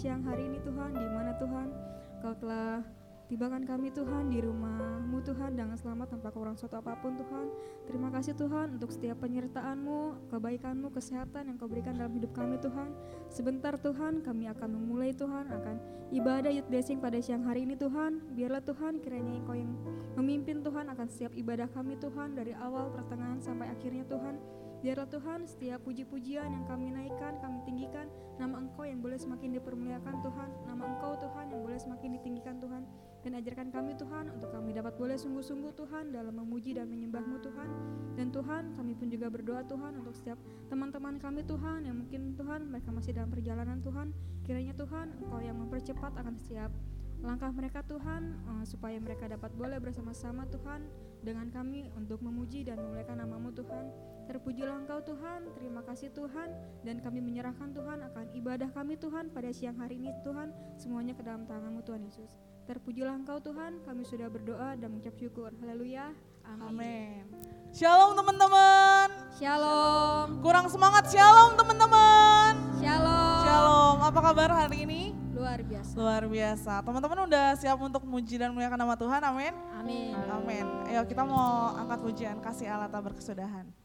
siang hari ini Tuhan di mana Tuhan Kau telah tibakan kami Tuhan di rumahmu Tuhan dengan selamat tanpa kurang suatu apa pun Tuhan. Terima kasih Tuhan untuk setiap penyertaanmu, kebaikanmu, kesehatan yang kau berikan dalam hidup kami Tuhan. Sebentar Tuhan kami akan memulai Tuhan akan ibadah youth blessing pada siang hari ini Tuhan. Biarlah Tuhan kiranya engkau yang memimpin Tuhan akan setiap ibadah kami Tuhan dari awal pertengahan sampai akhirnya Tuhan. Biarlah Tuhan setiap puji-pujian yang kami naikkan, kami tinggikan, nama Engkau yang boleh semakin dipermuliakan Tuhan, nama Engkau Tuhan yang boleh semakin ditinggikan Tuhan. Dan ajarkan kami Tuhan untuk kami dapat boleh sungguh-sungguh Tuhan dalam memuji dan menyembahmu Tuhan. Dan Tuhan kami pun juga berdoa Tuhan untuk setiap teman-teman kami Tuhan yang mungkin Tuhan mereka masih dalam perjalanan Tuhan. Kiranya Tuhan Engkau yang mempercepat akan setiap langkah mereka Tuhan uh, supaya mereka dapat boleh bersama-sama Tuhan dengan kami untuk memuji dan memuliakan namamu Tuhan. Terpujilah Engkau Tuhan, terima kasih Tuhan, dan kami menyerahkan Tuhan akan ibadah kami Tuhan pada siang hari ini Tuhan, semuanya ke dalam tanganmu Tuhan Yesus. Terpujilah Engkau Tuhan, kami sudah berdoa dan mengucap syukur. Haleluya. Amin. Amin. Shalom teman-teman. Shalom. Kurang semangat shalom teman-teman. Shalom. Shalom. Apa kabar hari ini? Luar biasa. Luar biasa. Teman-teman udah siap untuk muji dan muliakan nama Tuhan? Amin. Amin. Amin. Ayo kita mau angkat pujian kasih Allah tak berkesudahan.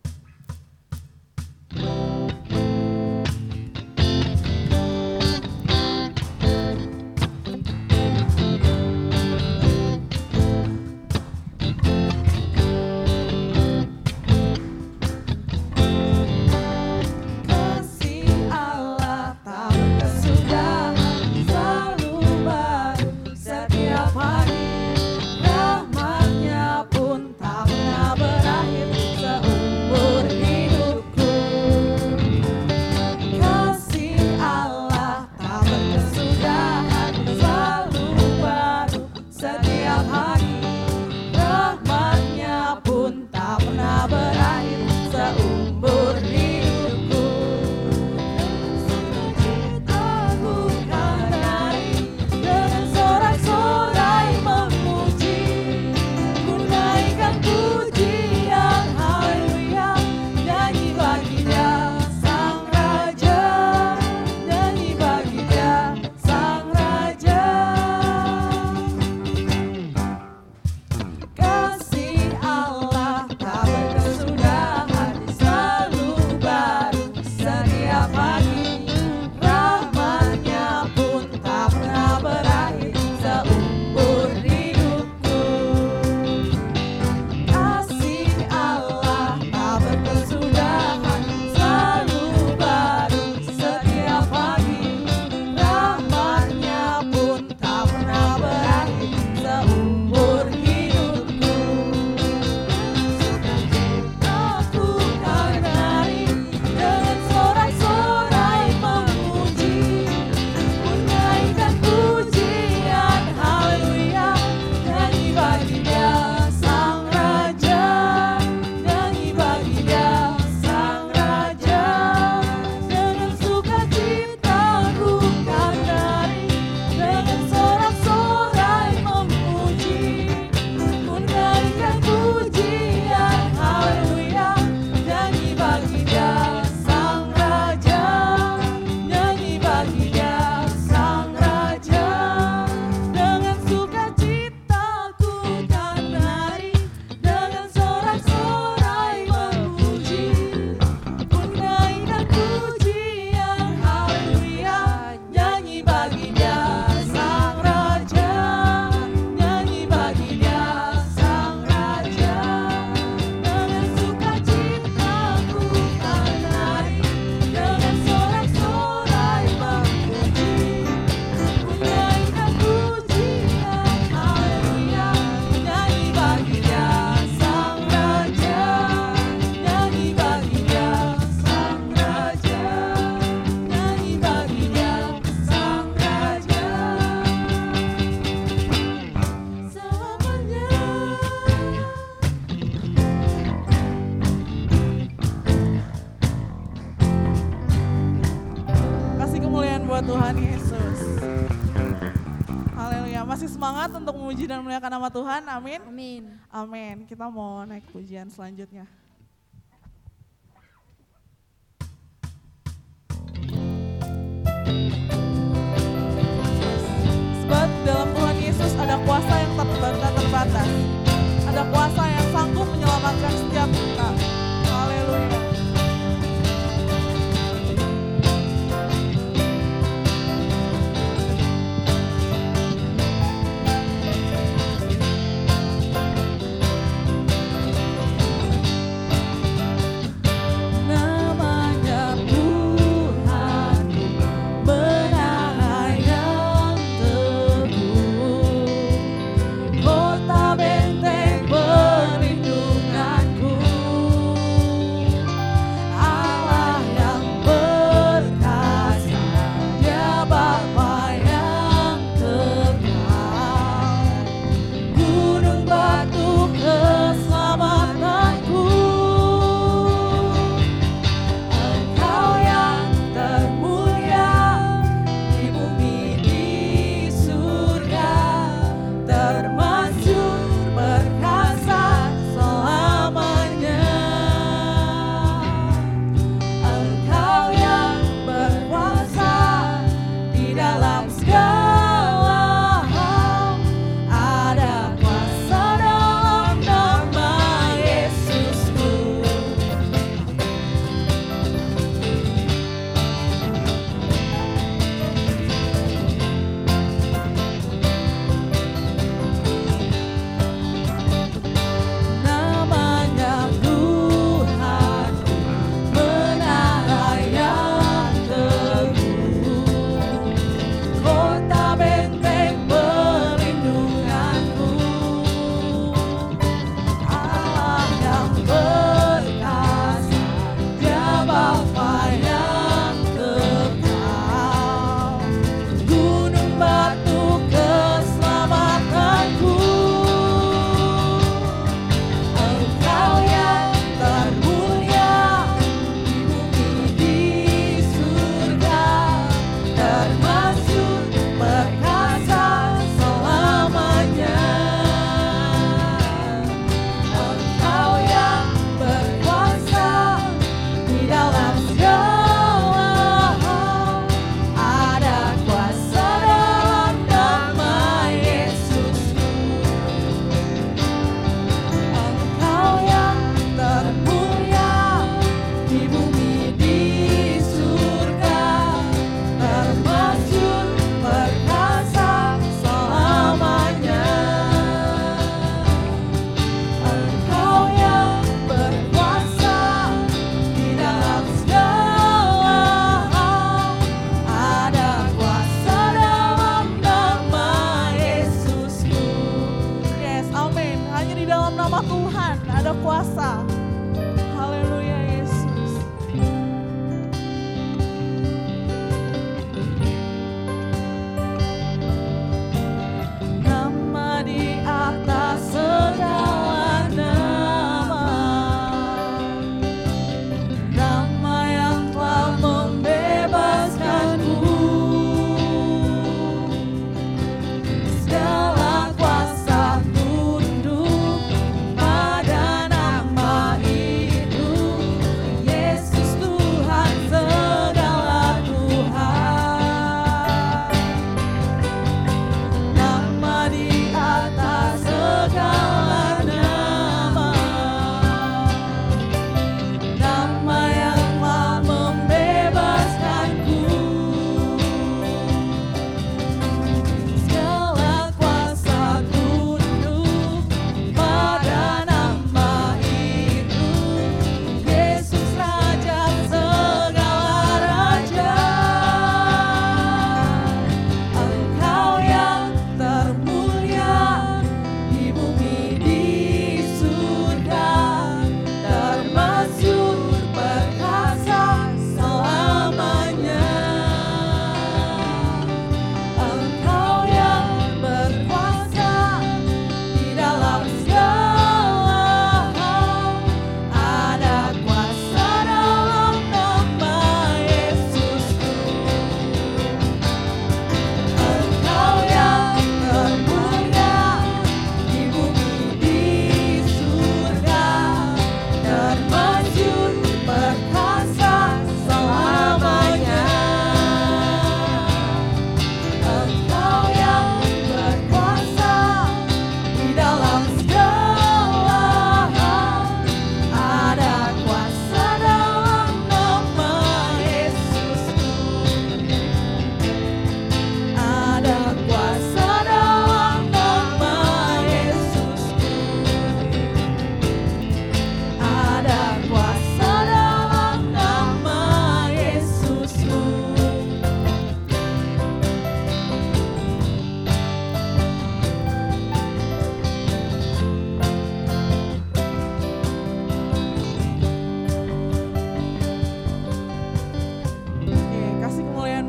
Memuliakan nama Tuhan. Amin. Amin. Amin. Kita mau naik pujian selanjutnya.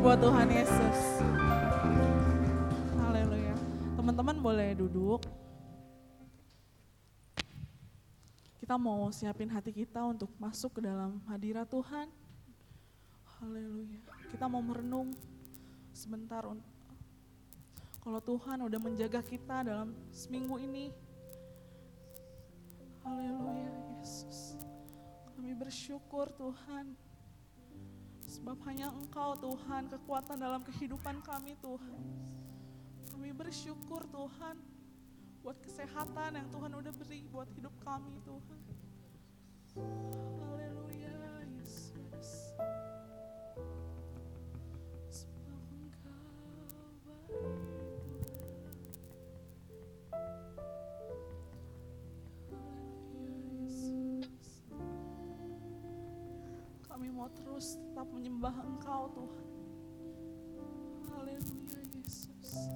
Buat Tuhan Yesus. Haleluya. Teman-teman boleh duduk. Kita mau siapin hati kita untuk masuk ke dalam hadirat Tuhan. Haleluya. Kita mau merenung sebentar kalau Tuhan udah menjaga kita dalam seminggu ini. Haleluya Yesus. Kami bersyukur Tuhan. Sebab hanya Engkau Tuhan kekuatan dalam kehidupan kami Tuhan. Kami bersyukur Tuhan buat kesehatan yang Tuhan udah beri buat hidup kami Tuhan. Haleluya Yesus. Sebab Engkau mau terus tetap menyembah Engkau Tuhan. Haleluya Yesus.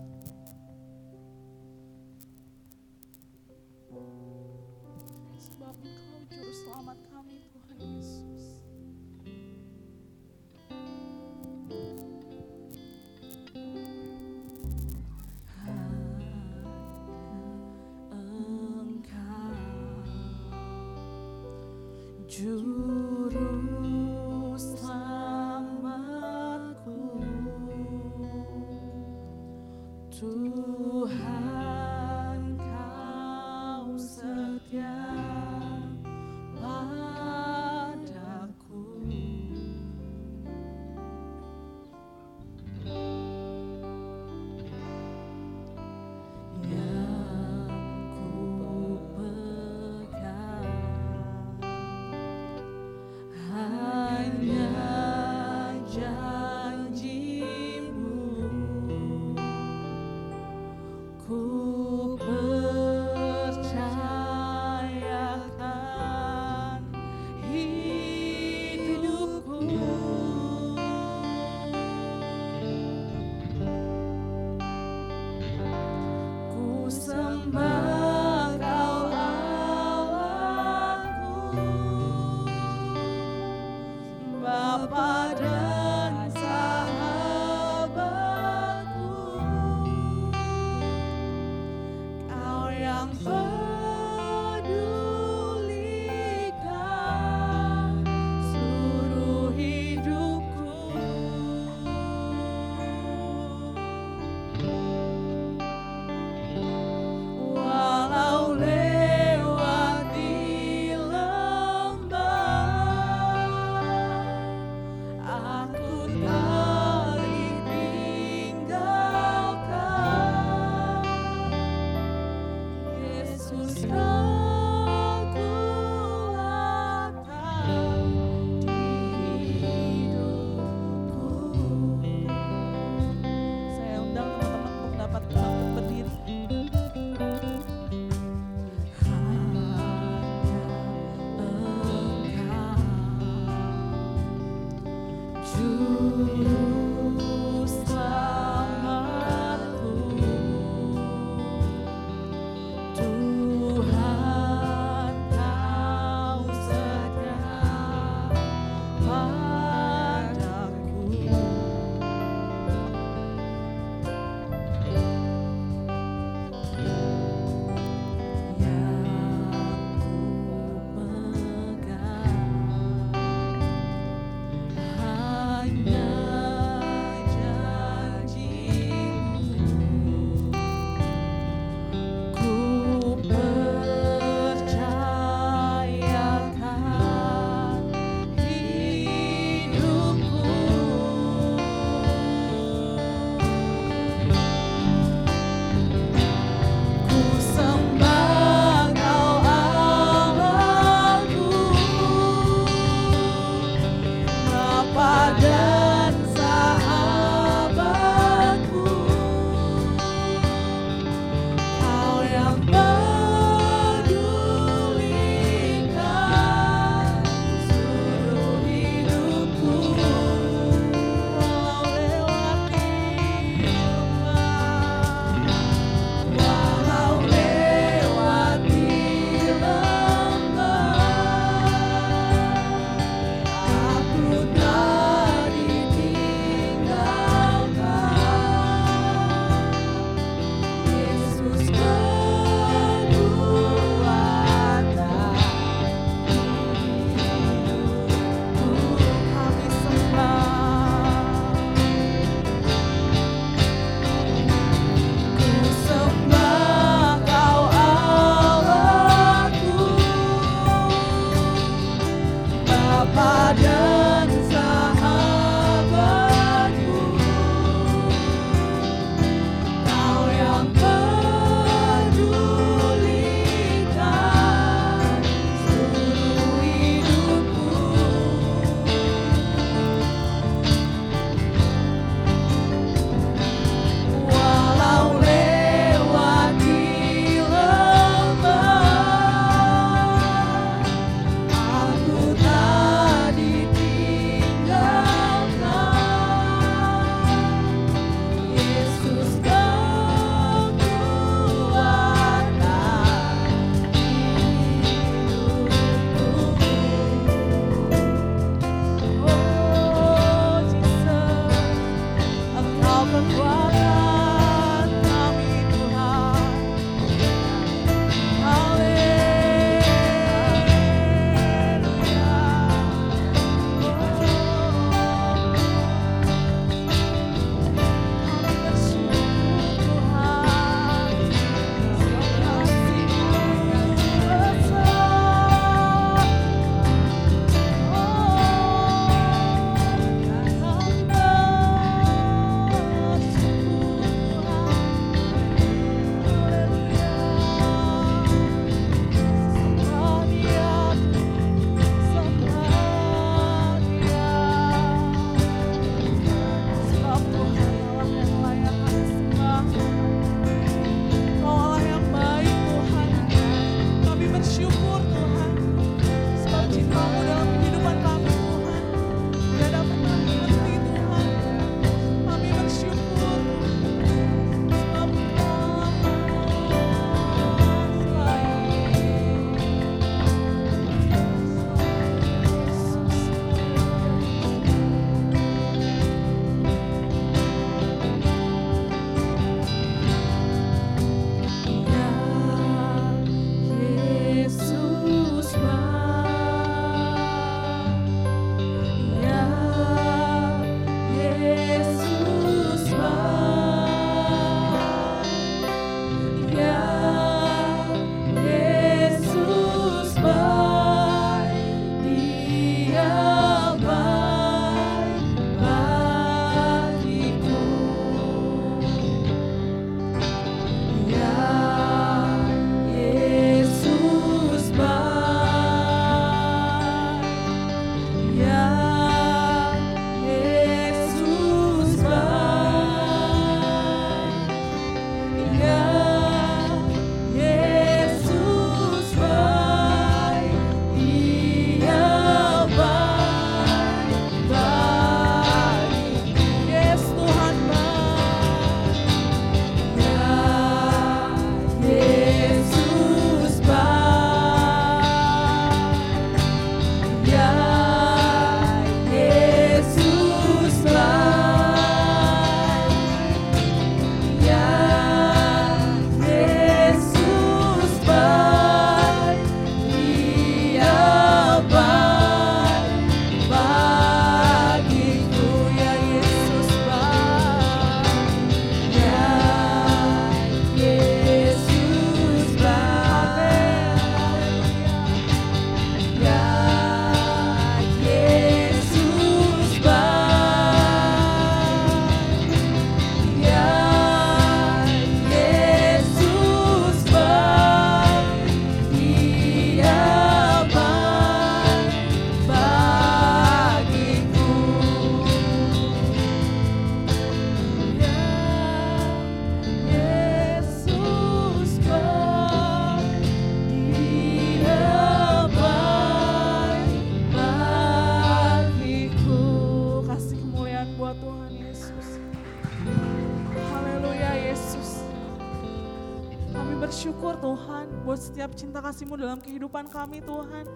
Setiap cinta kasih-Mu dalam kehidupan kami Tuhan.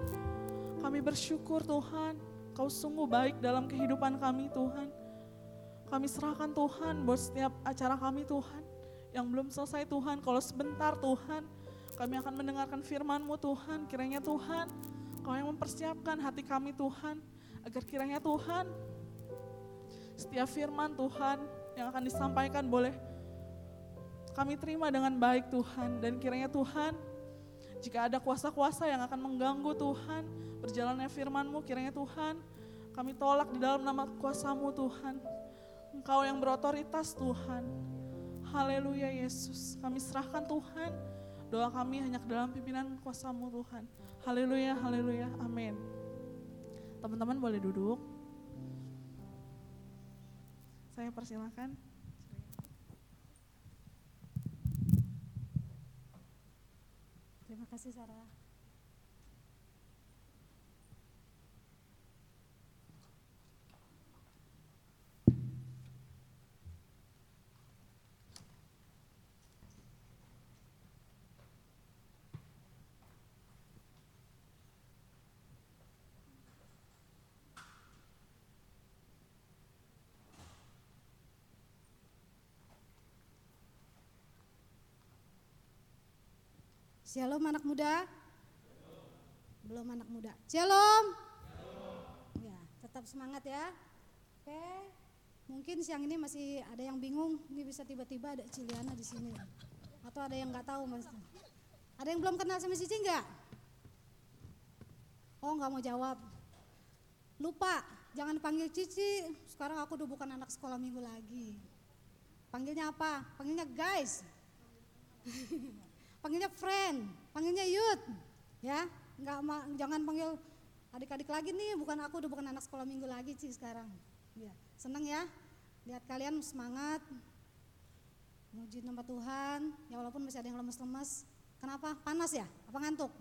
Kami bersyukur Tuhan, Kau sungguh baik dalam kehidupan kami Tuhan. Kami serahkan Tuhan buat setiap acara kami Tuhan. Yang belum selesai Tuhan, kalau sebentar Tuhan, kami akan mendengarkan firman-Mu Tuhan. Kiranya Tuhan, Kau yang mempersiapkan hati kami Tuhan, agar kiranya Tuhan, setiap firman Tuhan yang akan disampaikan boleh kami terima dengan baik Tuhan dan kiranya Tuhan jika ada kuasa-kuasa yang akan mengganggu Tuhan berjalannya firman-Mu kiranya Tuhan kami tolak di dalam nama kuasamu Tuhan. Engkau yang berotoritas Tuhan. Haleluya Yesus. Kami serahkan Tuhan. Doa kami hanya ke dalam pimpinan kuasamu Tuhan. Haleluya Haleluya. Amin. Teman-teman boleh duduk. Saya persilahkan Terima kasih Sarah. Shalom anak muda. Belum anak muda. Shalom. Ya, tetap semangat ya. Oke. Mungkin siang ini masih ada yang bingung, ini bisa tiba-tiba ada Ciliana di sini. Atau ada yang nggak tahu Mas. Ada yang belum kenal sama Cici nggak? Oh nggak mau jawab. Lupa, jangan panggil Cici. Sekarang aku udah bukan anak sekolah minggu lagi. Panggilnya apa? Panggilnya guys. panggilnya friend, panggilnya youth, ya, nggak jangan panggil adik-adik lagi nih, bukan aku udah bukan anak sekolah minggu lagi sih sekarang, ya, seneng ya, lihat kalian semangat, memuji nama Tuhan, ya walaupun masih ada yang lemes-lemes, kenapa? Panas ya? Apa ngantuk?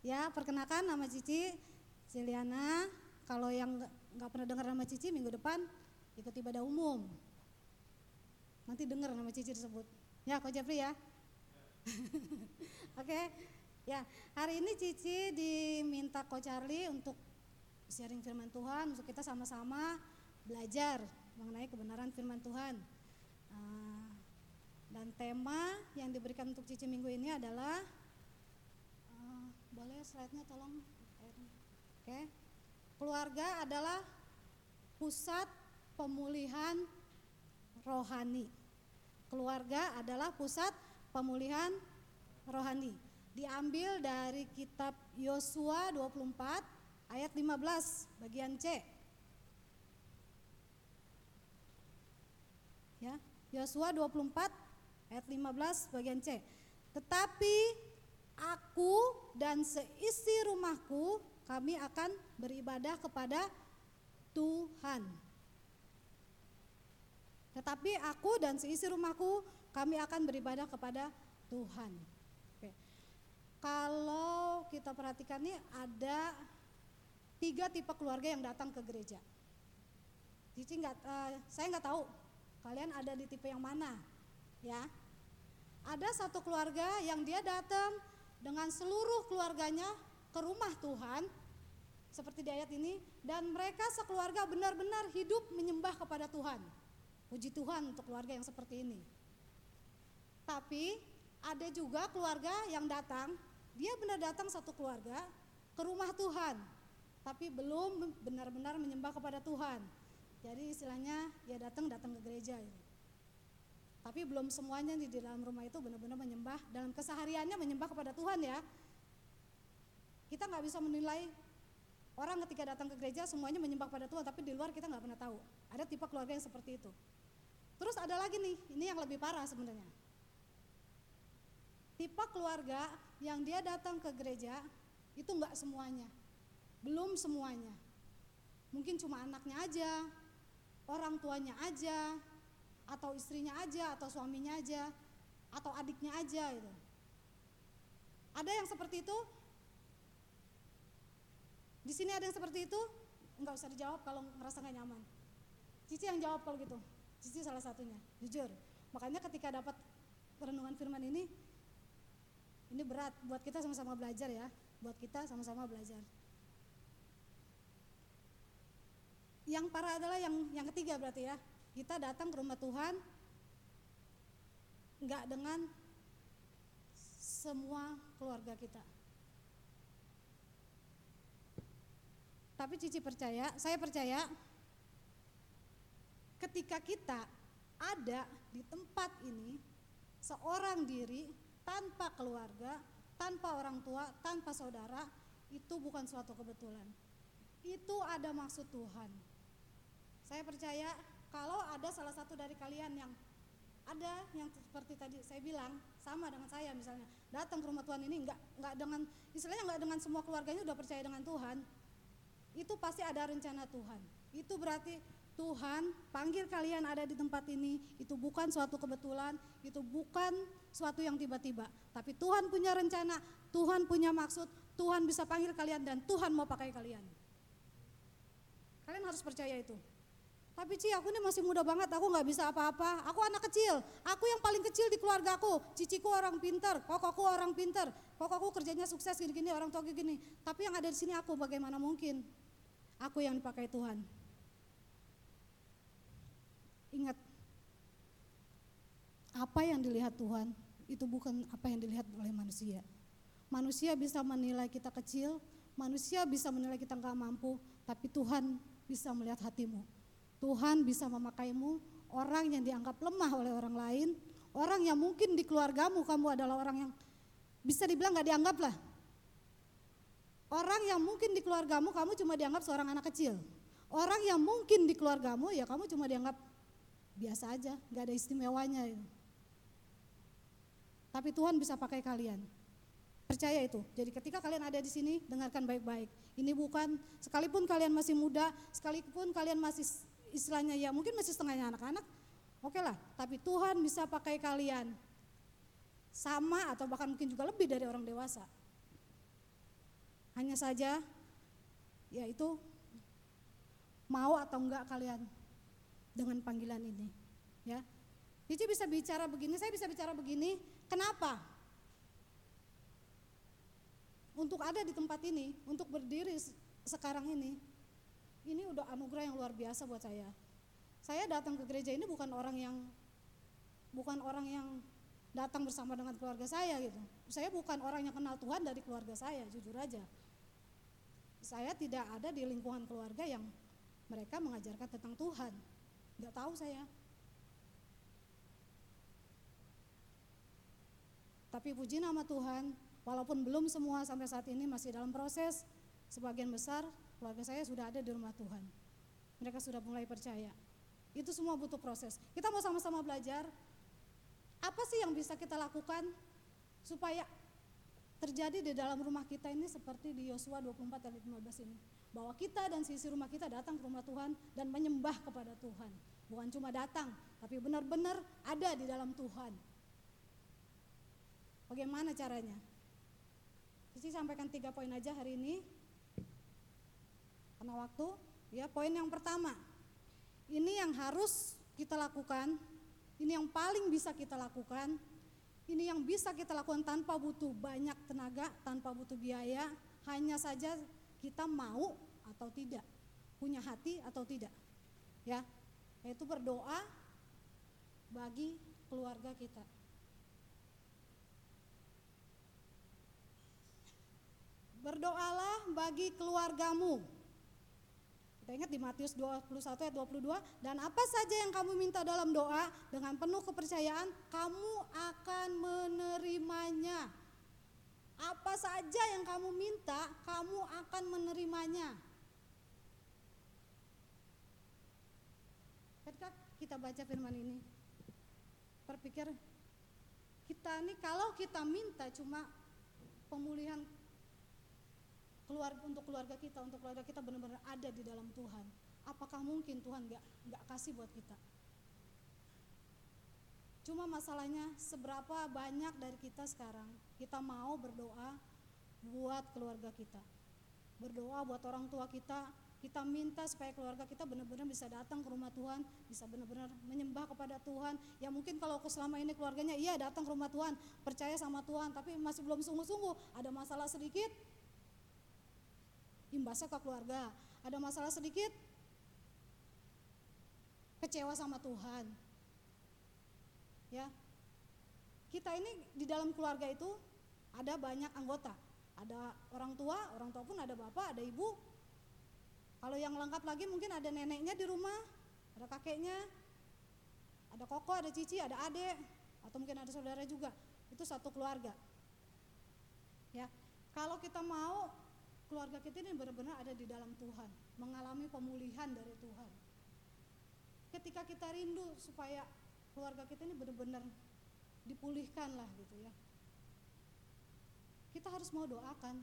Ya, perkenalkan nama Cici, Ciliana, kalau yang nggak pernah dengar nama Cici minggu depan ikut ibadah umum. Nanti dengar nama Cici disebut. Ya, Ko Jeffrey ya. Oke. Okay. Ya, hari ini Cici diminta Ko Charlie untuk sharing firman Tuhan, untuk kita sama-sama belajar mengenai kebenaran firman Tuhan. Uh, dan tema yang diberikan untuk Cici minggu ini adalah uh, boleh slide-nya tolong. Oke. Okay. Keluarga adalah pusat pemulihan rohani. Keluarga adalah pusat pemulihan rohani. Diambil dari kitab Yosua 24 ayat 15 bagian C. Ya, Yosua 24 ayat 15 bagian C. Tetapi aku dan seisi rumahku kami akan beribadah kepada Tuhan. Tetapi aku dan seisi rumahku kami akan beribadah kepada Tuhan. Oke. Kalau kita perhatikan nih ada tiga tipe keluarga yang datang ke gereja. Cici nggak, uh, saya nggak tahu kalian ada di tipe yang mana, ya. Ada satu keluarga yang dia datang dengan seluruh keluarganya ke rumah Tuhan, seperti di ayat ini, dan mereka sekeluarga benar-benar hidup menyembah kepada Tuhan. Puji Tuhan untuk keluarga yang seperti ini. Tapi ada juga keluarga yang datang, dia benar datang satu keluarga ke rumah Tuhan, tapi belum benar-benar menyembah kepada Tuhan. Jadi istilahnya dia datang datang ke gereja. Gitu. Tapi belum semuanya di dalam rumah itu benar-benar menyembah dalam kesehariannya menyembah kepada Tuhan ya. Kita nggak bisa menilai orang ketika datang ke gereja semuanya menyembah pada Tuhan, tapi di luar kita nggak pernah tahu. Ada tipe keluarga yang seperti itu. Terus ada lagi nih, ini yang lebih parah sebenarnya. Tipe keluarga yang dia datang ke gereja itu enggak semuanya. Belum semuanya. Mungkin cuma anaknya aja, orang tuanya aja, atau istrinya aja, atau suaminya aja, atau adiknya aja gitu. Ada yang seperti itu? Di sini ada yang seperti itu? Enggak usah dijawab kalau ngerasa nggak nyaman. Cici yang jawab kalau gitu. Cici salah satunya, jujur. Makanya ketika dapat renungan firman ini ini berat buat kita sama-sama belajar ya, buat kita sama-sama belajar. Yang parah adalah yang yang ketiga berarti ya. Kita datang ke rumah Tuhan nggak dengan semua keluarga kita. Tapi Cici percaya, saya percaya ketika kita ada di tempat ini seorang diri tanpa keluarga, tanpa orang tua, tanpa saudara, itu bukan suatu kebetulan. Itu ada maksud Tuhan. Saya percaya kalau ada salah satu dari kalian yang ada yang seperti tadi saya bilang sama dengan saya misalnya datang ke rumah Tuhan ini nggak nggak dengan istilahnya nggak dengan semua keluarganya udah percaya dengan Tuhan itu pasti ada rencana Tuhan. Itu berarti Tuhan panggil kalian ada di tempat ini. Itu bukan suatu kebetulan. Itu bukan suatu yang tiba-tiba. Tapi Tuhan punya rencana Tuhan punya maksud Tuhan bisa panggil kalian dan Tuhan mau pakai kalian. Kalian harus percaya itu. Tapi Ci aku ini masih muda banget, aku nggak bisa apa-apa. Aku anak kecil, aku yang paling kecil di keluarga aku. Ciciku orang pinter, kokokku orang pinter, kokokku kerjanya sukses gini-gini, orang tua gini. Tapi yang ada di sini aku bagaimana mungkin? Aku yang dipakai Tuhan. Ingat, apa yang dilihat Tuhan itu bukan apa yang dilihat oleh manusia. Manusia bisa menilai kita kecil, manusia bisa menilai kita nggak mampu, tapi Tuhan bisa melihat hatimu. Tuhan bisa memakaimu, orang yang dianggap lemah oleh orang lain, orang yang mungkin di keluargamu kamu adalah orang yang bisa dibilang nggak dianggap lah. Orang yang mungkin di keluargamu kamu cuma dianggap seorang anak kecil. Orang yang mungkin di keluargamu ya kamu cuma dianggap biasa aja, nggak ada istimewanya. Tapi Tuhan bisa pakai kalian. Percaya itu. Jadi ketika kalian ada di sini, dengarkan baik-baik. Ini bukan sekalipun kalian masih muda, sekalipun kalian masih istilahnya ya mungkin masih setengahnya anak-anak, oke okay lah. Tapi Tuhan bisa pakai kalian sama atau bahkan mungkin juga lebih dari orang dewasa. Hanya saja yaitu mau atau enggak kalian dengan panggilan ini, ya. Cici bisa bicara begini, saya bisa bicara begini. Kenapa? Untuk ada di tempat ini, untuk berdiri sekarang ini, ini udah anugerah yang luar biasa buat saya. Saya datang ke gereja ini bukan orang yang bukan orang yang datang bersama dengan keluarga saya gitu. Saya bukan orang yang kenal Tuhan dari keluarga saya, jujur aja. Saya tidak ada di lingkungan keluarga yang mereka mengajarkan tentang Tuhan. Nggak tahu saya. Tapi puji nama Tuhan, walaupun belum semua sampai saat ini masih dalam proses, sebagian besar keluarga saya sudah ada di rumah Tuhan. Mereka sudah mulai percaya. Itu semua butuh proses. Kita mau sama-sama belajar. Apa sih yang bisa kita lakukan supaya terjadi di dalam rumah kita ini seperti di Yosua 24 ayat 15 ini. Bahwa kita dan sisi rumah kita datang ke rumah Tuhan dan menyembah kepada Tuhan. Bukan cuma datang, tapi benar-benar ada di dalam Tuhan. Bagaimana caranya? Sisi sampaikan tiga poin aja hari ini karena waktu. Ya, poin yang pertama. Ini yang harus kita lakukan, ini yang paling bisa kita lakukan. Ini yang bisa kita lakukan tanpa butuh banyak tenaga, tanpa butuh biaya, hanya saja kita mau atau tidak, punya hati atau tidak. Ya, yaitu berdoa bagi keluarga kita. Berdoalah bagi keluargamu. Kita ingat di Matius 21 ayat 22, dan apa saja yang kamu minta dalam doa dengan penuh kepercayaan, kamu akan menerimanya. Apa saja yang kamu minta, kamu akan menerimanya. Ketika kita baca firman ini, berpikir kita ini kalau kita minta cuma pemulihan keluarga untuk keluarga kita untuk keluarga kita benar-benar ada di dalam Tuhan. Apakah mungkin Tuhan nggak nggak kasih buat kita? Cuma masalahnya seberapa banyak dari kita sekarang kita mau berdoa buat keluarga kita. Berdoa buat orang tua kita kita minta supaya keluarga kita benar-benar bisa datang ke rumah Tuhan, bisa benar-benar menyembah kepada Tuhan. Ya mungkin kalau aku selama ini keluarganya iya datang ke rumah Tuhan, percaya sama Tuhan, tapi masih belum sungguh-sungguh, ada masalah sedikit, imbasnya ke keluarga. Ada masalah sedikit, kecewa sama Tuhan. Ya. Kita ini di dalam keluarga itu ada banyak anggota. Ada orang tua, orang tua pun ada bapak, ada ibu, kalau yang lengkap lagi mungkin ada neneknya di rumah, ada kakeknya, ada koko, ada cici, ada adik, atau mungkin ada saudara juga. Itu satu keluarga. Ya, kalau kita mau keluarga kita ini benar-benar ada di dalam Tuhan, mengalami pemulihan dari Tuhan. Ketika kita rindu supaya keluarga kita ini benar-benar dipulihkan lah gitu ya. Kita harus mau doakan.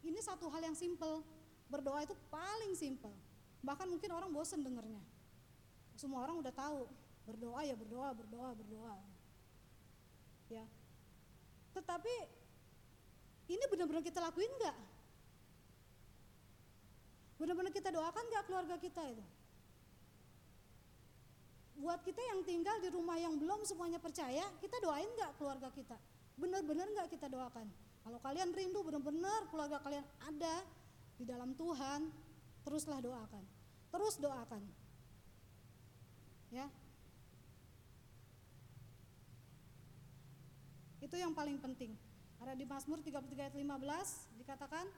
Ini satu hal yang simple, Berdoa itu paling simpel. Bahkan mungkin orang bosen dengernya. Semua orang udah tahu, berdoa ya berdoa, berdoa, berdoa. Ya. Tetapi ini benar-benar kita lakuin nggak? Benar-benar kita doakan nggak keluarga kita itu? Buat kita yang tinggal di rumah yang belum semuanya percaya, kita doain nggak keluarga kita? Benar-benar nggak kita doakan? Kalau kalian rindu benar-benar keluarga kalian ada di dalam Tuhan, teruslah doakan. Terus doakan. Ya. Itu yang paling penting. Ada di Mazmur 33 ayat 15 dikatakan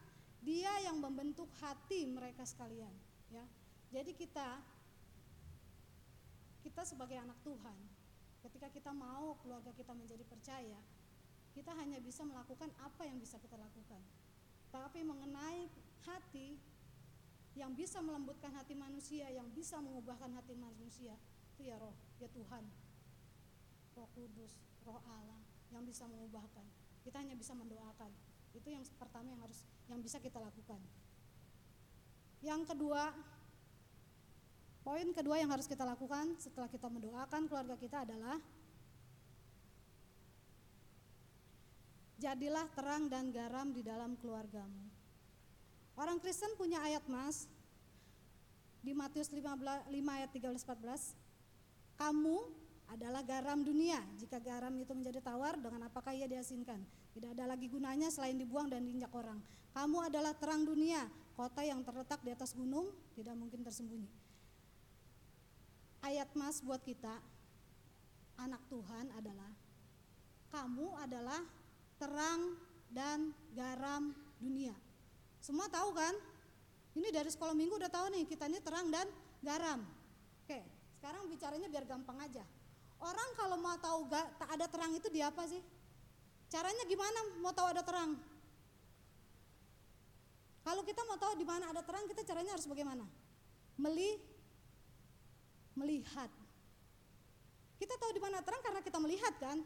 dia yang membentuk hati mereka sekalian, ya. Jadi kita kita sebagai anak Tuhan, ketika kita mau keluarga kita menjadi percaya, kita hanya bisa melakukan apa yang bisa kita lakukan. Tapi mengenai hati yang bisa melembutkan hati manusia, yang bisa mengubahkan hati manusia, itu ya roh, ya Tuhan. Roh Kudus, roh Allah yang bisa mengubahkan. Kita hanya bisa mendoakan. Itu yang pertama yang harus yang bisa kita lakukan. Yang kedua, poin kedua yang harus kita lakukan setelah kita mendoakan keluarga kita adalah jadilah terang dan garam di dalam keluargamu. Orang Kristen punya ayat mas di Matius 15, 5 ayat 13 14. Kamu adalah garam dunia. Jika garam itu menjadi tawar, dengan apakah ia diasinkan? Tidak ada lagi gunanya selain dibuang dan diinjak orang. Kamu adalah terang dunia, kota yang terletak di atas gunung, tidak mungkin tersembunyi. Ayat mas buat kita, anak Tuhan adalah, kamu adalah terang dan garam dunia. Semua tahu kan? Ini dari sekolah minggu udah tahu nih, kita ini terang dan garam. Oke, sekarang bicaranya biar gampang aja. Orang kalau mau tahu gak, tak ada terang itu di apa sih? Caranya gimana mau tahu ada terang? Kalau kita mau tahu di mana ada terang, kita caranya harus bagaimana? Meli, melihat. Kita tahu di mana terang karena kita melihat kan?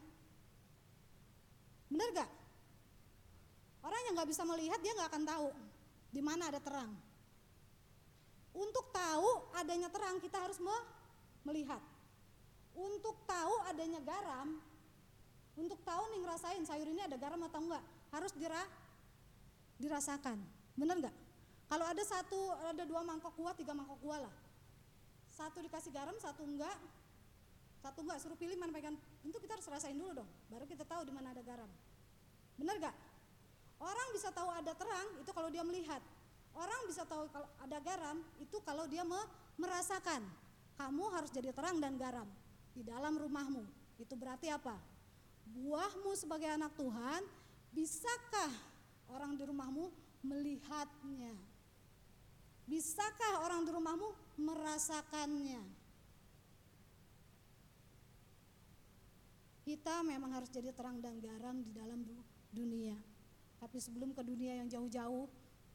Benar gak? Orang yang nggak bisa melihat dia nggak akan tahu di mana ada terang. Untuk tahu adanya terang kita harus melihat. Untuk tahu adanya garam, untuk tahu nih ngerasain sayur ini ada garam atau enggak, harus dira, dirasakan. Bener nggak? Kalau ada satu, ada dua mangkok kuah, tiga mangkok kuah lah. Satu dikasih garam, satu enggak, satu enggak suruh pilih mana pegang. Tentu kita harus rasain dulu dong, baru kita tahu di mana ada garam. Bener gak? Orang bisa tahu ada terang itu kalau dia melihat. Orang bisa tahu kalau ada garam itu kalau dia merasakan. Kamu harus jadi terang dan garam di dalam rumahmu. Itu berarti apa? Buahmu sebagai anak Tuhan, bisakah orang di rumahmu melihatnya? Bisakah orang di rumahmu merasakannya? Kita memang harus jadi terang dan garam di dalam dunia. Tapi sebelum ke dunia yang jauh-jauh,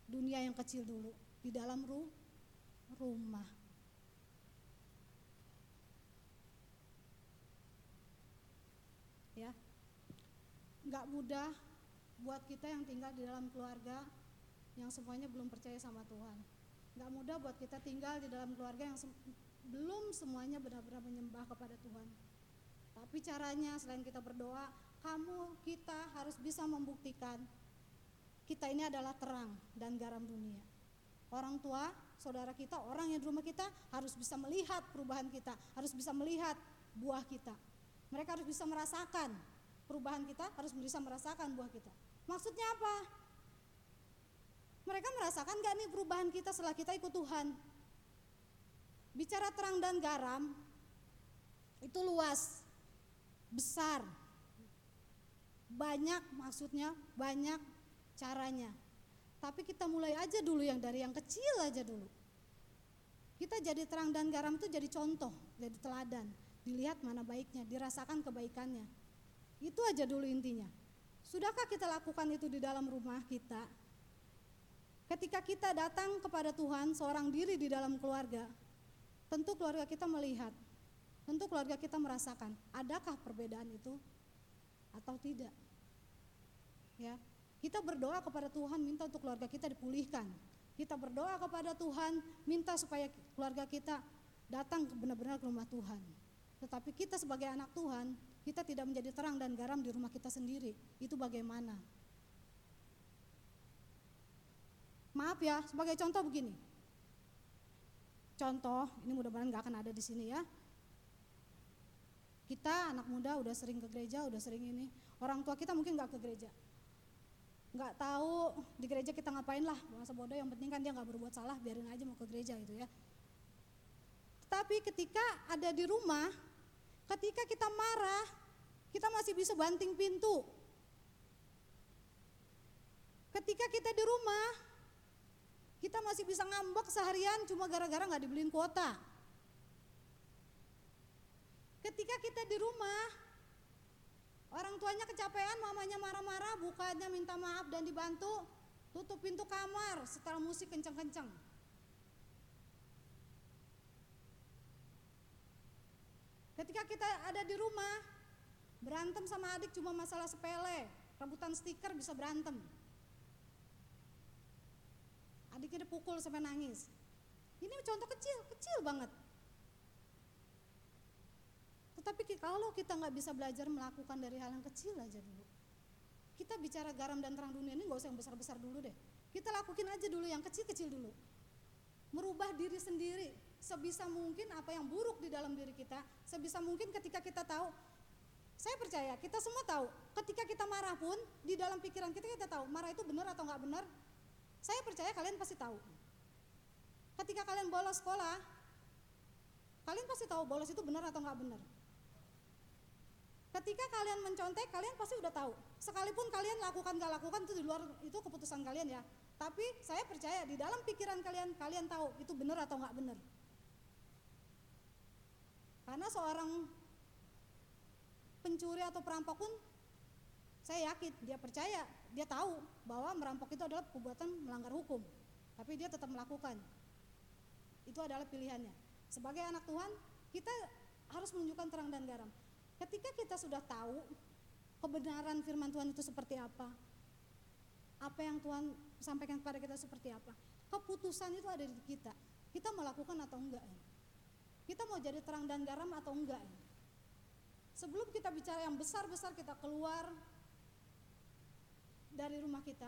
dunia yang kecil dulu, di dalam ru rumah. Ya, nggak mudah buat kita yang tinggal di dalam keluarga yang semuanya belum percaya sama Tuhan. Nggak mudah buat kita tinggal di dalam keluarga yang se belum semuanya benar-benar menyembah kepada Tuhan. Tapi caranya selain kita berdoa, kamu kita harus bisa membuktikan kita ini adalah terang dan garam dunia. orang tua, saudara kita, orang yang di rumah kita harus bisa melihat perubahan kita, harus bisa melihat buah kita. Mereka harus bisa merasakan perubahan kita, harus bisa merasakan buah kita. Maksudnya apa? Mereka merasakan gak nih perubahan kita setelah kita ikut Tuhan? Bicara terang dan garam itu luas, besar, banyak maksudnya, banyak caranya. Tapi kita mulai aja dulu yang dari yang kecil aja dulu. Kita jadi terang dan garam itu jadi contoh, jadi teladan. Dilihat mana baiknya, dirasakan kebaikannya. Itu aja dulu intinya. Sudahkah kita lakukan itu di dalam rumah kita? Ketika kita datang kepada Tuhan, seorang diri di dalam keluarga, tentu keluarga kita melihat, tentu keluarga kita merasakan, adakah perbedaan itu atau tidak. Ya, kita berdoa kepada Tuhan minta untuk keluarga kita dipulihkan. Kita berdoa kepada Tuhan minta supaya keluarga kita datang benar-benar ke rumah Tuhan. Tetapi kita sebagai anak Tuhan, kita tidak menjadi terang dan garam di rumah kita sendiri. Itu bagaimana? Maaf ya, sebagai contoh begini contoh, ini mudah-mudahan nggak akan ada di sini ya. Kita anak muda udah sering ke gereja, udah sering ini. Orang tua kita mungkin nggak ke gereja, nggak tahu di gereja kita ngapain lah, masa bodoh. Yang penting kan dia nggak berbuat salah, biarin aja mau ke gereja gitu ya. Tapi ketika ada di rumah, ketika kita marah, kita masih bisa banting pintu. Ketika kita di rumah, kita masih bisa ngambek seharian cuma gara-gara nggak dibeliin kuota. Ketika kita di rumah, orang tuanya kecapean, mamanya marah-marah, bukannya minta maaf dan dibantu, tutup pintu kamar setelah musik kenceng-kenceng. Ketika kita ada di rumah, berantem sama adik cuma masalah sepele, rebutan stiker bisa berantem adiknya dipukul sampai nangis. Ini contoh kecil, kecil banget. Tetapi kalau kita nggak bisa belajar melakukan dari hal yang kecil aja dulu. Kita bicara garam dan terang dunia ini nggak usah yang besar-besar dulu deh. Kita lakukan aja dulu yang kecil-kecil dulu. Merubah diri sendiri sebisa mungkin apa yang buruk di dalam diri kita, sebisa mungkin ketika kita tahu saya percaya kita semua tahu ketika kita marah pun di dalam pikiran kita kita tahu marah itu benar atau nggak benar saya percaya kalian pasti tahu. Ketika kalian bolos sekolah, kalian pasti tahu bolos itu benar atau nggak benar. Ketika kalian mencontek, kalian pasti udah tahu. Sekalipun kalian lakukan nggak lakukan itu di luar itu keputusan kalian ya. Tapi saya percaya di dalam pikiran kalian, kalian tahu itu benar atau nggak benar. Karena seorang pencuri atau perampok pun saya yakin dia percaya dia tahu bahwa merampok itu adalah perbuatan melanggar hukum, tapi dia tetap melakukan. Itu adalah pilihannya. Sebagai anak Tuhan, kita harus menunjukkan terang dan garam. Ketika kita sudah tahu kebenaran firman Tuhan itu seperti apa, apa yang Tuhan sampaikan kepada kita seperti apa, keputusan itu ada di kita. Kita melakukan atau enggak? Kita mau jadi terang dan garam atau enggak? Sebelum kita bicara yang besar-besar, kita keluar dari rumah kita,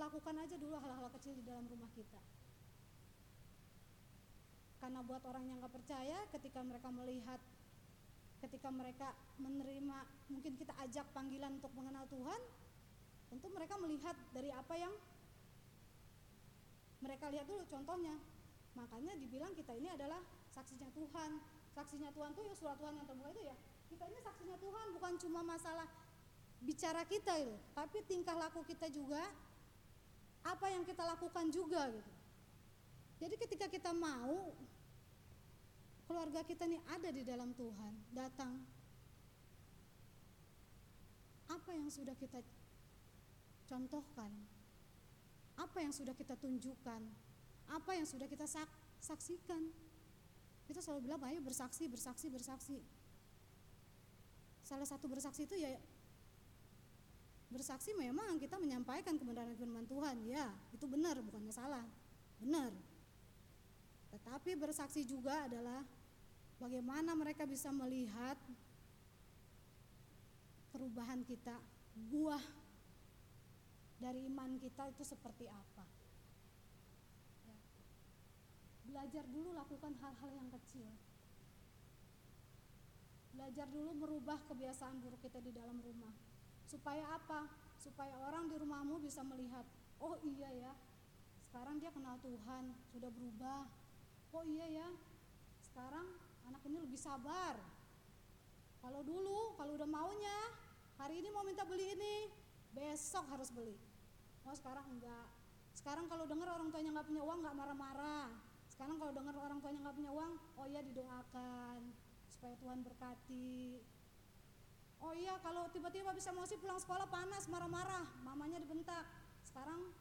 lakukan aja dulu hal-hal kecil di dalam rumah kita. Karena buat orang yang gak percaya, ketika mereka melihat, ketika mereka menerima, mungkin kita ajak panggilan untuk mengenal Tuhan, tentu mereka melihat dari apa yang mereka lihat dulu contohnya. Makanya dibilang kita ini adalah saksinya Tuhan. Saksinya Tuhan tuh ya surat Tuhan yang terbuka itu ya. Kita ini saksinya Tuhan bukan cuma masalah bicara kita itu, tapi tingkah laku kita juga apa yang kita lakukan juga gitu. Jadi ketika kita mau keluarga kita ini ada di dalam Tuhan, datang apa yang sudah kita contohkan, apa yang sudah kita tunjukkan, apa yang sudah kita saksikan. Kita selalu bilang, ayo bersaksi, bersaksi, bersaksi. Salah satu bersaksi itu ya bersaksi memang kita menyampaikan kebenaran firman Tuhan ya. Itu benar bukannya salah benar. Tetapi bersaksi juga adalah bagaimana mereka bisa melihat perubahan kita buah dari iman kita itu seperti apa ya. Belajar dulu lakukan hal-hal yang kecil. Belajar dulu merubah kebiasaan buruk kita di dalam rumah. Supaya apa? Supaya orang di rumahmu bisa melihat, oh iya ya, sekarang dia kenal Tuhan, sudah berubah. Oh iya ya, sekarang anak ini lebih sabar. Kalau dulu, kalau udah maunya, hari ini mau minta beli ini, besok harus beli. Oh sekarang enggak. Sekarang kalau dengar orang tuanya nggak punya uang nggak marah-marah. Sekarang kalau dengar orang tuanya nggak punya uang, oh iya didoakan supaya Tuhan berkati. Oh iya kalau tiba-tiba bisa emosi pulang sekolah panas marah-marah, mamanya dibentak. Sekarang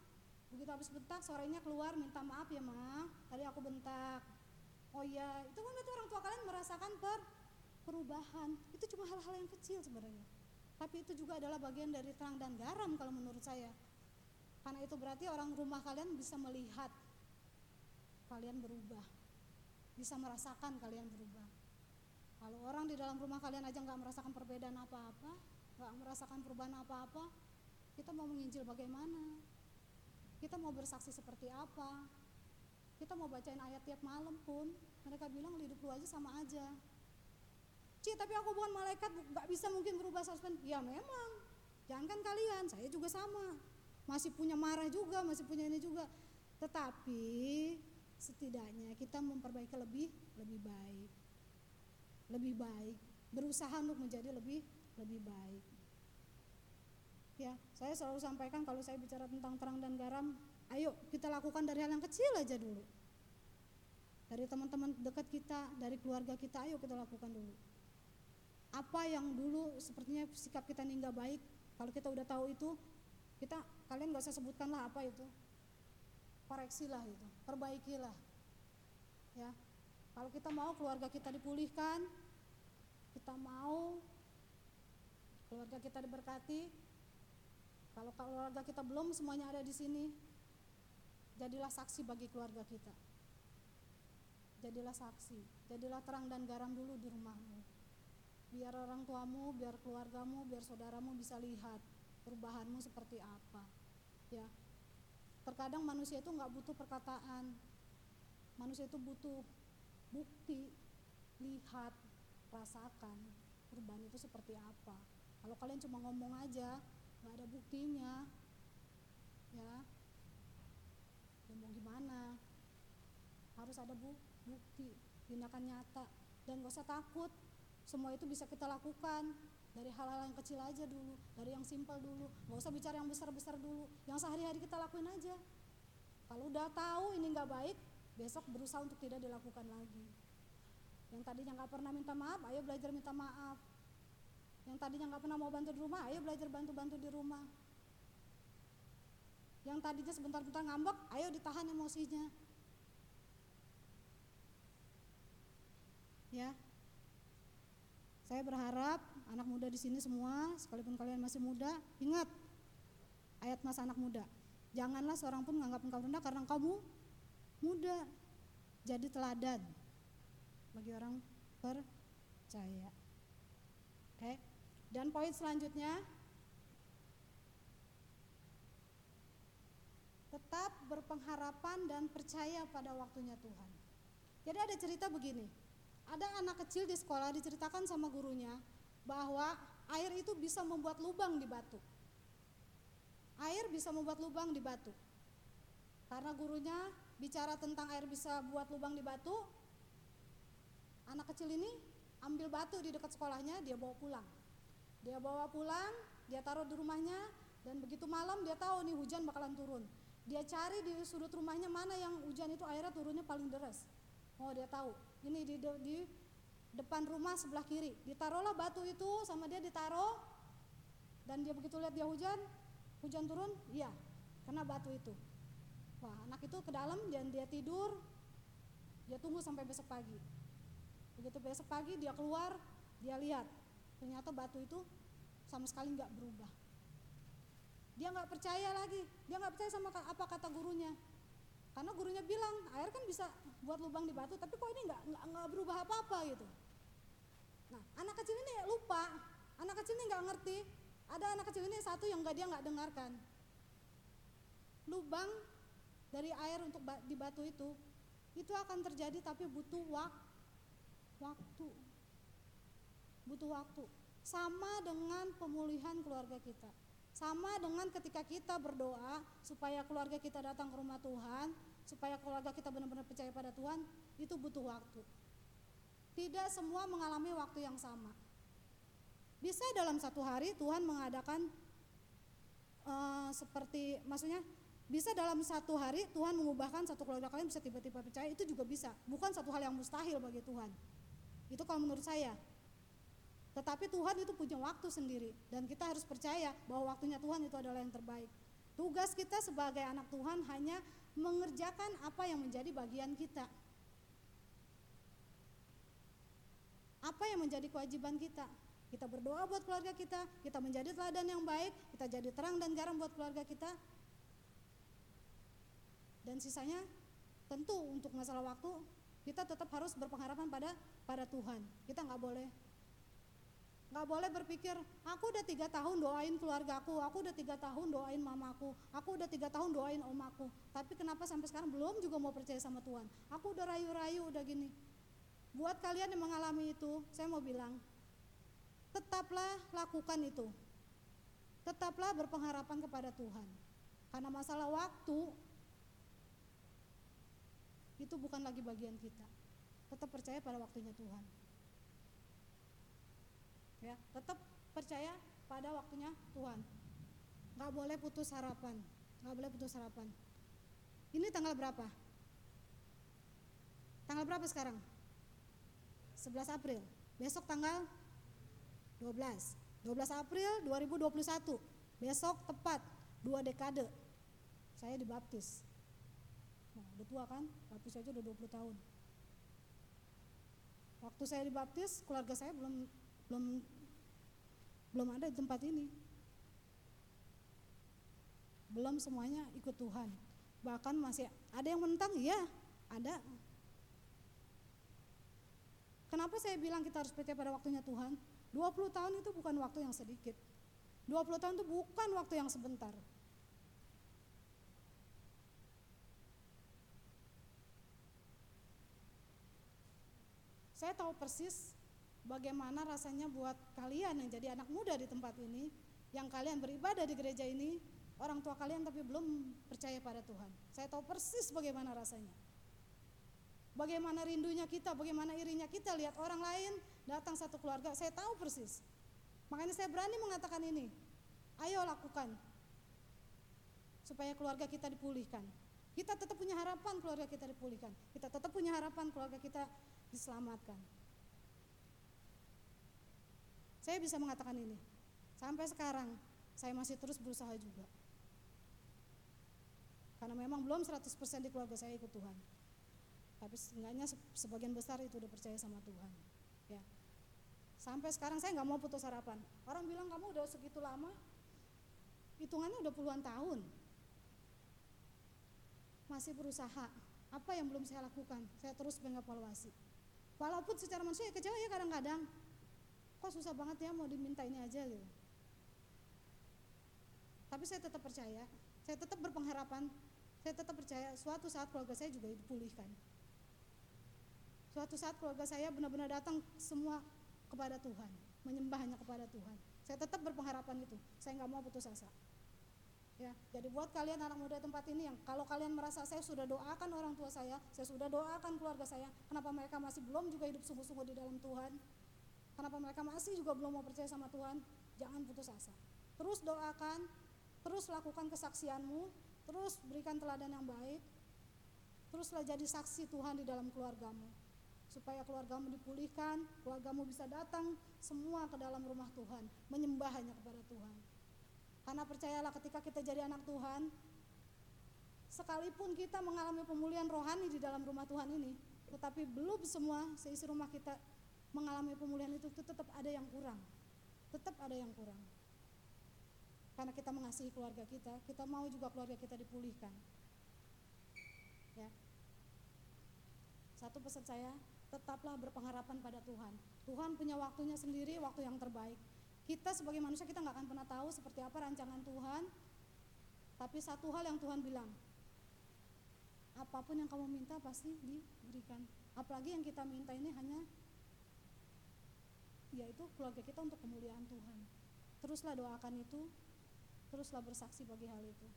begitu habis bentak sorenya keluar minta maaf ya ma, tadi aku bentak. Oh iya itu kan itu orang tua kalian merasakan per perubahan. Itu cuma hal-hal yang kecil sebenarnya. Tapi itu juga adalah bagian dari terang dan garam kalau menurut saya. Karena itu berarti orang rumah kalian bisa melihat kalian berubah. Bisa merasakan kalian berubah. Kalau orang di dalam rumah kalian aja nggak merasakan perbedaan apa-apa, nggak merasakan perubahan apa-apa, kita mau menginjil bagaimana? Kita mau bersaksi seperti apa? Kita mau bacain ayat tiap malam pun, mereka bilang hidup lu aja sama aja. Ci, tapi aku bukan malaikat, nggak bisa mungkin berubah 100%. Ya memang, jangan kan kalian, saya juga sama. Masih punya marah juga, masih punya ini juga. Tetapi setidaknya kita memperbaiki lebih lebih baik lebih baik, berusaha untuk menjadi lebih lebih baik. Ya, saya selalu sampaikan kalau saya bicara tentang terang dan garam, ayo kita lakukan dari hal yang kecil aja dulu. Dari teman-teman dekat kita, dari keluarga kita, ayo kita lakukan dulu. Apa yang dulu sepertinya sikap kita ini nggak baik, kalau kita udah tahu itu, kita kalian nggak usah sebutkan lah apa itu, koreksilah itu, perbaikilah, ya. Kalau kita mau keluarga kita dipulihkan, kita mau keluarga kita diberkati. Kalau keluarga kita belum semuanya ada di sini, jadilah saksi bagi keluarga kita. Jadilah saksi, jadilah terang dan garam dulu di rumahmu. Biar orang tuamu, biar keluargamu, biar saudaramu bisa lihat perubahanmu seperti apa. Ya, terkadang manusia itu nggak butuh perkataan, manusia itu butuh bukti, lihat, rasakan perubahan itu seperti apa. Kalau kalian cuma ngomong aja nggak ada buktinya ya. Ya mau gimana? Harus ada bu bukti tindakan nyata. Dan gak usah takut semua itu bisa kita lakukan dari hal-hal yang kecil aja dulu dari yang simpel dulu nggak usah bicara yang besar-besar dulu yang sehari-hari kita lakuin aja kalau udah tahu ini nggak baik besok berusaha untuk tidak dilakukan lagi yang tadinya nggak pernah minta maaf, ayo belajar minta maaf. Yang tadinya nggak pernah mau bantu di rumah, ayo belajar bantu-bantu di rumah. Yang tadinya sebentar-bentar ngambek, ayo ditahan emosinya. Ya, saya berharap anak muda di sini semua, sekalipun kalian masih muda, ingat ayat mas anak muda. Janganlah seorang pun menganggap engkau rendah karena kamu muda. Jadi teladan bagi orang percaya. Oke. Dan poin selanjutnya tetap berpengharapan dan percaya pada waktunya Tuhan. Jadi ada cerita begini. Ada anak kecil di sekolah diceritakan sama gurunya bahwa air itu bisa membuat lubang di batu. Air bisa membuat lubang di batu. Karena gurunya bicara tentang air bisa buat lubang di batu, anak kecil ini ambil batu di dekat sekolahnya dia bawa pulang dia bawa pulang dia taruh di rumahnya dan begitu malam dia tahu nih hujan bakalan turun dia cari di sudut rumahnya mana yang hujan itu airnya turunnya paling deras oh dia tahu ini di, di depan rumah sebelah kiri. Ditaruhlah batu itu sama dia ditaruh. Dan dia begitu lihat dia hujan hujan turun iya kena batu itu. Wah anak itu ke dalam dan dia tidur. Dia tunggu sampai besok pagi. Begitu besok pagi dia keluar dia lihat ternyata batu itu sama sekali nggak berubah. Dia nggak percaya lagi. Dia nggak percaya sama apa kata gurunya karena gurunya bilang air kan bisa buat lubang di batu tapi kok ini nggak nggak berubah apa apa gitu nah anak kecil ini lupa anak kecil ini nggak ngerti ada anak kecil ini satu yang nggak dia nggak dengarkan lubang dari air untuk di batu itu Itu akan terjadi tapi butuh wak waktu. Butuh waktu. Sama dengan pemulihan keluarga kita. Sama dengan ketika kita berdoa supaya keluarga kita datang ke rumah Tuhan, supaya keluarga kita benar-benar percaya pada Tuhan, itu butuh waktu. Tidak semua mengalami waktu yang sama. Bisa dalam satu hari Tuhan mengadakan uh, seperti, maksudnya bisa dalam satu hari Tuhan mengubahkan satu keluarga kalian bisa tiba-tiba percaya itu juga bisa. Bukan satu hal yang mustahil bagi Tuhan. Itu kalau menurut saya. Tetapi Tuhan itu punya waktu sendiri dan kita harus percaya bahwa waktunya Tuhan itu adalah yang terbaik. Tugas kita sebagai anak Tuhan hanya mengerjakan apa yang menjadi bagian kita. Apa yang menjadi kewajiban kita? Kita berdoa buat keluarga kita, kita menjadi teladan yang baik, kita jadi terang dan garam buat keluarga kita. Dan sisanya tentu untuk masalah waktu kita tetap harus berpengharapan pada pada Tuhan. Kita nggak boleh nggak boleh berpikir aku udah tiga tahun doain keluarga aku, aku udah tiga tahun doain mamaku, aku udah tiga tahun doain omaku, tapi kenapa sampai sekarang belum juga mau percaya sama Tuhan? Aku udah rayu-rayu udah gini. Buat kalian yang mengalami itu, saya mau bilang, tetaplah lakukan itu. Tetaplah berpengharapan kepada Tuhan. Karena masalah waktu itu bukan lagi bagian kita. Tetap percaya pada waktunya Tuhan. Ya, tetap percaya pada waktunya Tuhan. Gak boleh putus harapan. Gak boleh putus harapan. Ini tanggal berapa? Tanggal berapa sekarang? 11 April. Besok tanggal 12. 12 April 2021. Besok tepat dua dekade. Saya dibaptis. Nah, udah tua kan? Baptis aja udah 20 tahun. Waktu saya dibaptis, keluarga saya belum belum belum ada di tempat ini. Belum semuanya ikut Tuhan. Bahkan masih ada yang menentang, ya, ada. Kenapa saya bilang kita harus percaya pada waktunya Tuhan? 20 tahun itu bukan waktu yang sedikit. 20 tahun itu bukan waktu yang sebentar. Saya tahu persis bagaimana rasanya buat kalian yang jadi anak muda di tempat ini, yang kalian beribadah di gereja ini, orang tua kalian tapi belum percaya pada Tuhan. Saya tahu persis bagaimana rasanya. Bagaimana rindunya kita, bagaimana irinya kita lihat orang lain datang satu keluarga, saya tahu persis. Makanya saya berani mengatakan ini. Ayo lakukan. Supaya keluarga kita dipulihkan. Kita tetap punya harapan keluarga kita dipulihkan. Kita tetap punya harapan keluarga kita diselamatkan. Saya bisa mengatakan ini. Sampai sekarang saya masih terus berusaha juga. Karena memang belum 100% di keluarga saya ikut Tuhan. Tapi seenggaknya sebagian besar itu udah percaya sama Tuhan ya. Sampai sekarang saya nggak mau putus harapan. Orang bilang kamu udah segitu lama hitungannya udah puluhan tahun. Masih berusaha. Apa yang belum saya lakukan? Saya terus mengevaluasi. Walaupun secara manusia ya kecewa ya kadang-kadang kok susah banget ya mau diminta ini aja gitu tapi saya tetap percaya saya tetap berpengharapan saya tetap percaya suatu saat keluarga saya juga dipulihkan Suatu saat keluarga saya benar-benar datang semua kepada Tuhan, menyembah hanya kepada Tuhan. Saya tetap berpengharapan itu. Saya nggak mau putus asa. Ya, jadi buat kalian anak muda tempat ini yang kalau kalian merasa saya sudah doakan orang tua saya, saya sudah doakan keluarga saya, kenapa mereka masih belum juga hidup sungguh-sungguh di dalam Tuhan? Kenapa mereka masih juga belum mau percaya sama Tuhan? Jangan putus asa. Terus doakan, terus lakukan kesaksianmu, terus berikan teladan yang baik, teruslah jadi saksi Tuhan di dalam keluargamu supaya keluargamu dipulihkan, keluargamu bisa datang semua ke dalam rumah Tuhan, menyembah hanya kepada Tuhan. Karena percayalah ketika kita jadi anak Tuhan, sekalipun kita mengalami pemulihan rohani di dalam rumah Tuhan ini, tetapi belum semua seisi rumah kita mengalami pemulihan itu, tetap ada yang kurang. Tetap ada yang kurang. Karena kita mengasihi keluarga kita, kita mau juga keluarga kita dipulihkan. Ya. Satu pesan saya, tetaplah berpengharapan pada Tuhan. Tuhan punya waktunya sendiri, waktu yang terbaik. Kita sebagai manusia kita nggak akan pernah tahu seperti apa rancangan Tuhan. Tapi satu hal yang Tuhan bilang, apa pun yang kamu minta pasti diberikan. Apalagi yang kita minta ini hanya yaitu keluarga kita untuk kemuliaan Tuhan. Teruslah doakan itu, teruslah bersaksi bagi hal itu.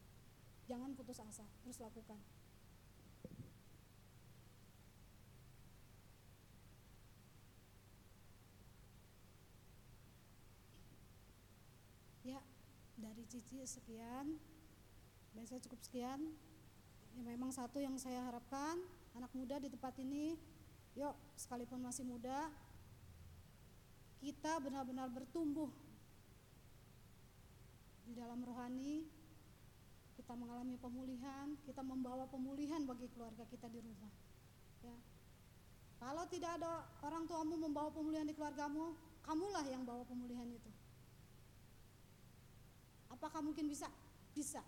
Jangan putus asa, terus lakukan. Ya, dari Cici sekian. Dan saya cukup sekian. Ya memang satu yang saya harapkan anak muda di tempat ini, yuk sekalipun masih muda, kita benar-benar bertumbuh di dalam rohani, kita mengalami pemulihan, kita membawa pemulihan bagi keluarga kita di rumah. Ya. Kalau tidak ada orang tuamu membawa pemulihan di keluargamu, kamulah yang bawa pemulihan itu. Apakah mungkin bisa? Bisa.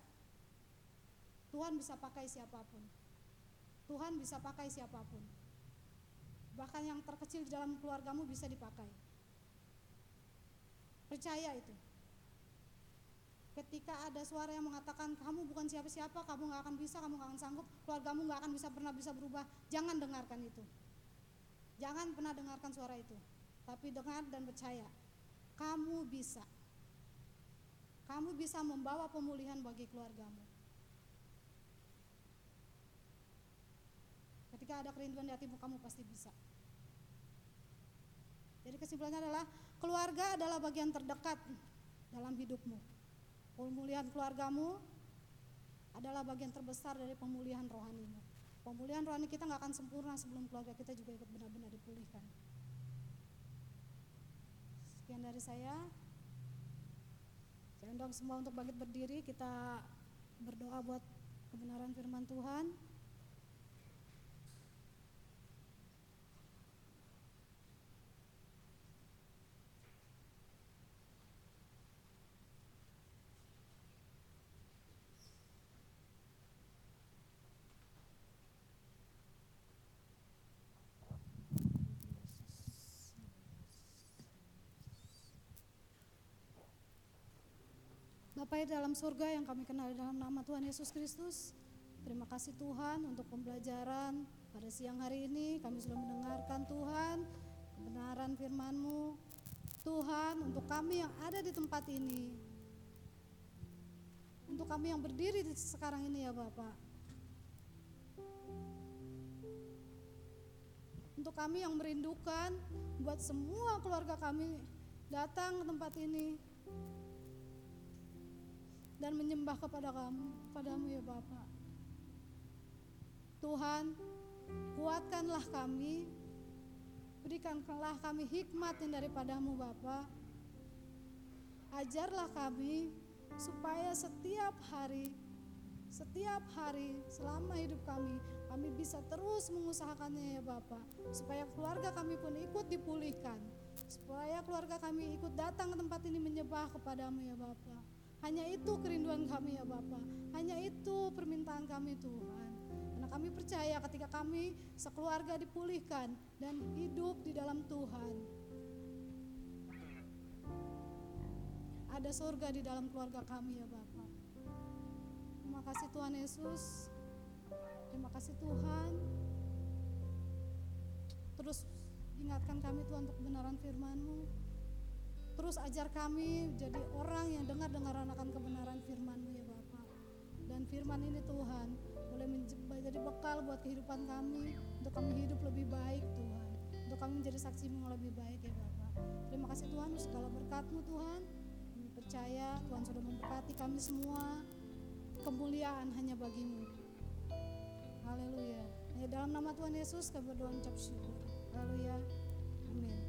Tuhan bisa pakai siapa pun. Tuhan bisa pakai siapa pun. Bahkan yang terkecil di dalam keluargamu bisa dipakai. Percaya itu. Ketika ada suara yang mengatakan kamu bukan siapa-siapa, kamu nggak akan bisa, kamu nggak akan sanggup, keluargamu nggak akan bisa pernah bisa berubah. Jangan dengarkan itu. Jangan pernah dengarkan suara itu. Tapi dengar dan percaya. Kamu bisa. Kamu bisa membawa pemulihan bagi keluargamu. Ketika ada kerinduan di hatimu, kamu pasti bisa. Jadi kesimpulannya adalah keluarga adalah bagian terdekat dalam hidupmu. Pemulihan keluargamu adalah bagian terbesar dari pemulihan rohanimu. Pemulihan rohani kita nggak akan sempurna sebelum keluarga kita juga ikut benar-benar dipulihkan. Sekian dari saya. Saya undang semua untuk bangkit berdiri, kita berdoa buat kebenaran firman Tuhan. Bapa di dalam surga yang kami kenal dalam nama Tuhan Yesus Kristus. Terima kasih Tuhan untuk pembelajaran pada siang hari ini. Kami sudah mendengarkan Tuhan kebenaran firman-Mu. Tuhan untuk kami yang ada di tempat ini. Untuk kami yang berdiri di sekarang ini ya Bapak. Untuk kami yang merindukan buat semua keluarga kami datang ke tempat ini dan menyembah kepada kamu, padamu ya Bapa. Tuhan, kuatkanlah kami, berikanlah kami hikmat yang daripadamu Bapa. Ajarlah kami supaya setiap hari, setiap hari selama hidup kami, kami bisa terus mengusahakannya ya Bapak. Supaya keluarga kami pun ikut dipulihkan. Supaya keluarga kami ikut datang ke tempat ini menyembah kepadamu ya Bapak. Hanya itu kerinduan kami ya Bapak. Hanya itu permintaan kami Tuhan. Karena kami percaya ketika kami sekeluarga dipulihkan dan hidup di dalam Tuhan. Ada surga di dalam keluarga kami ya Bapak. Terima kasih Tuhan Yesus. Terima kasih Tuhan. Terus ingatkan kami Tuhan untuk kebenaran firman-Mu. Terus ajar kami jadi orang yang dengar-dengar akan kebenaran firman-Mu ya Bapak. Dan firman ini Tuhan boleh menjadi bekal buat kehidupan kami untuk kami hidup lebih baik Tuhan. Untuk kami menjadi saksi yang lebih baik ya Bapak. Terima kasih Tuhan untuk segala berkat-Mu Tuhan. Kami percaya Tuhan sudah memberkati kami semua. Kemuliaan hanya bagimu. Haleluya. Ya dalam nama Tuhan Yesus kami berdoa ucap syukur. Haleluya. Amin.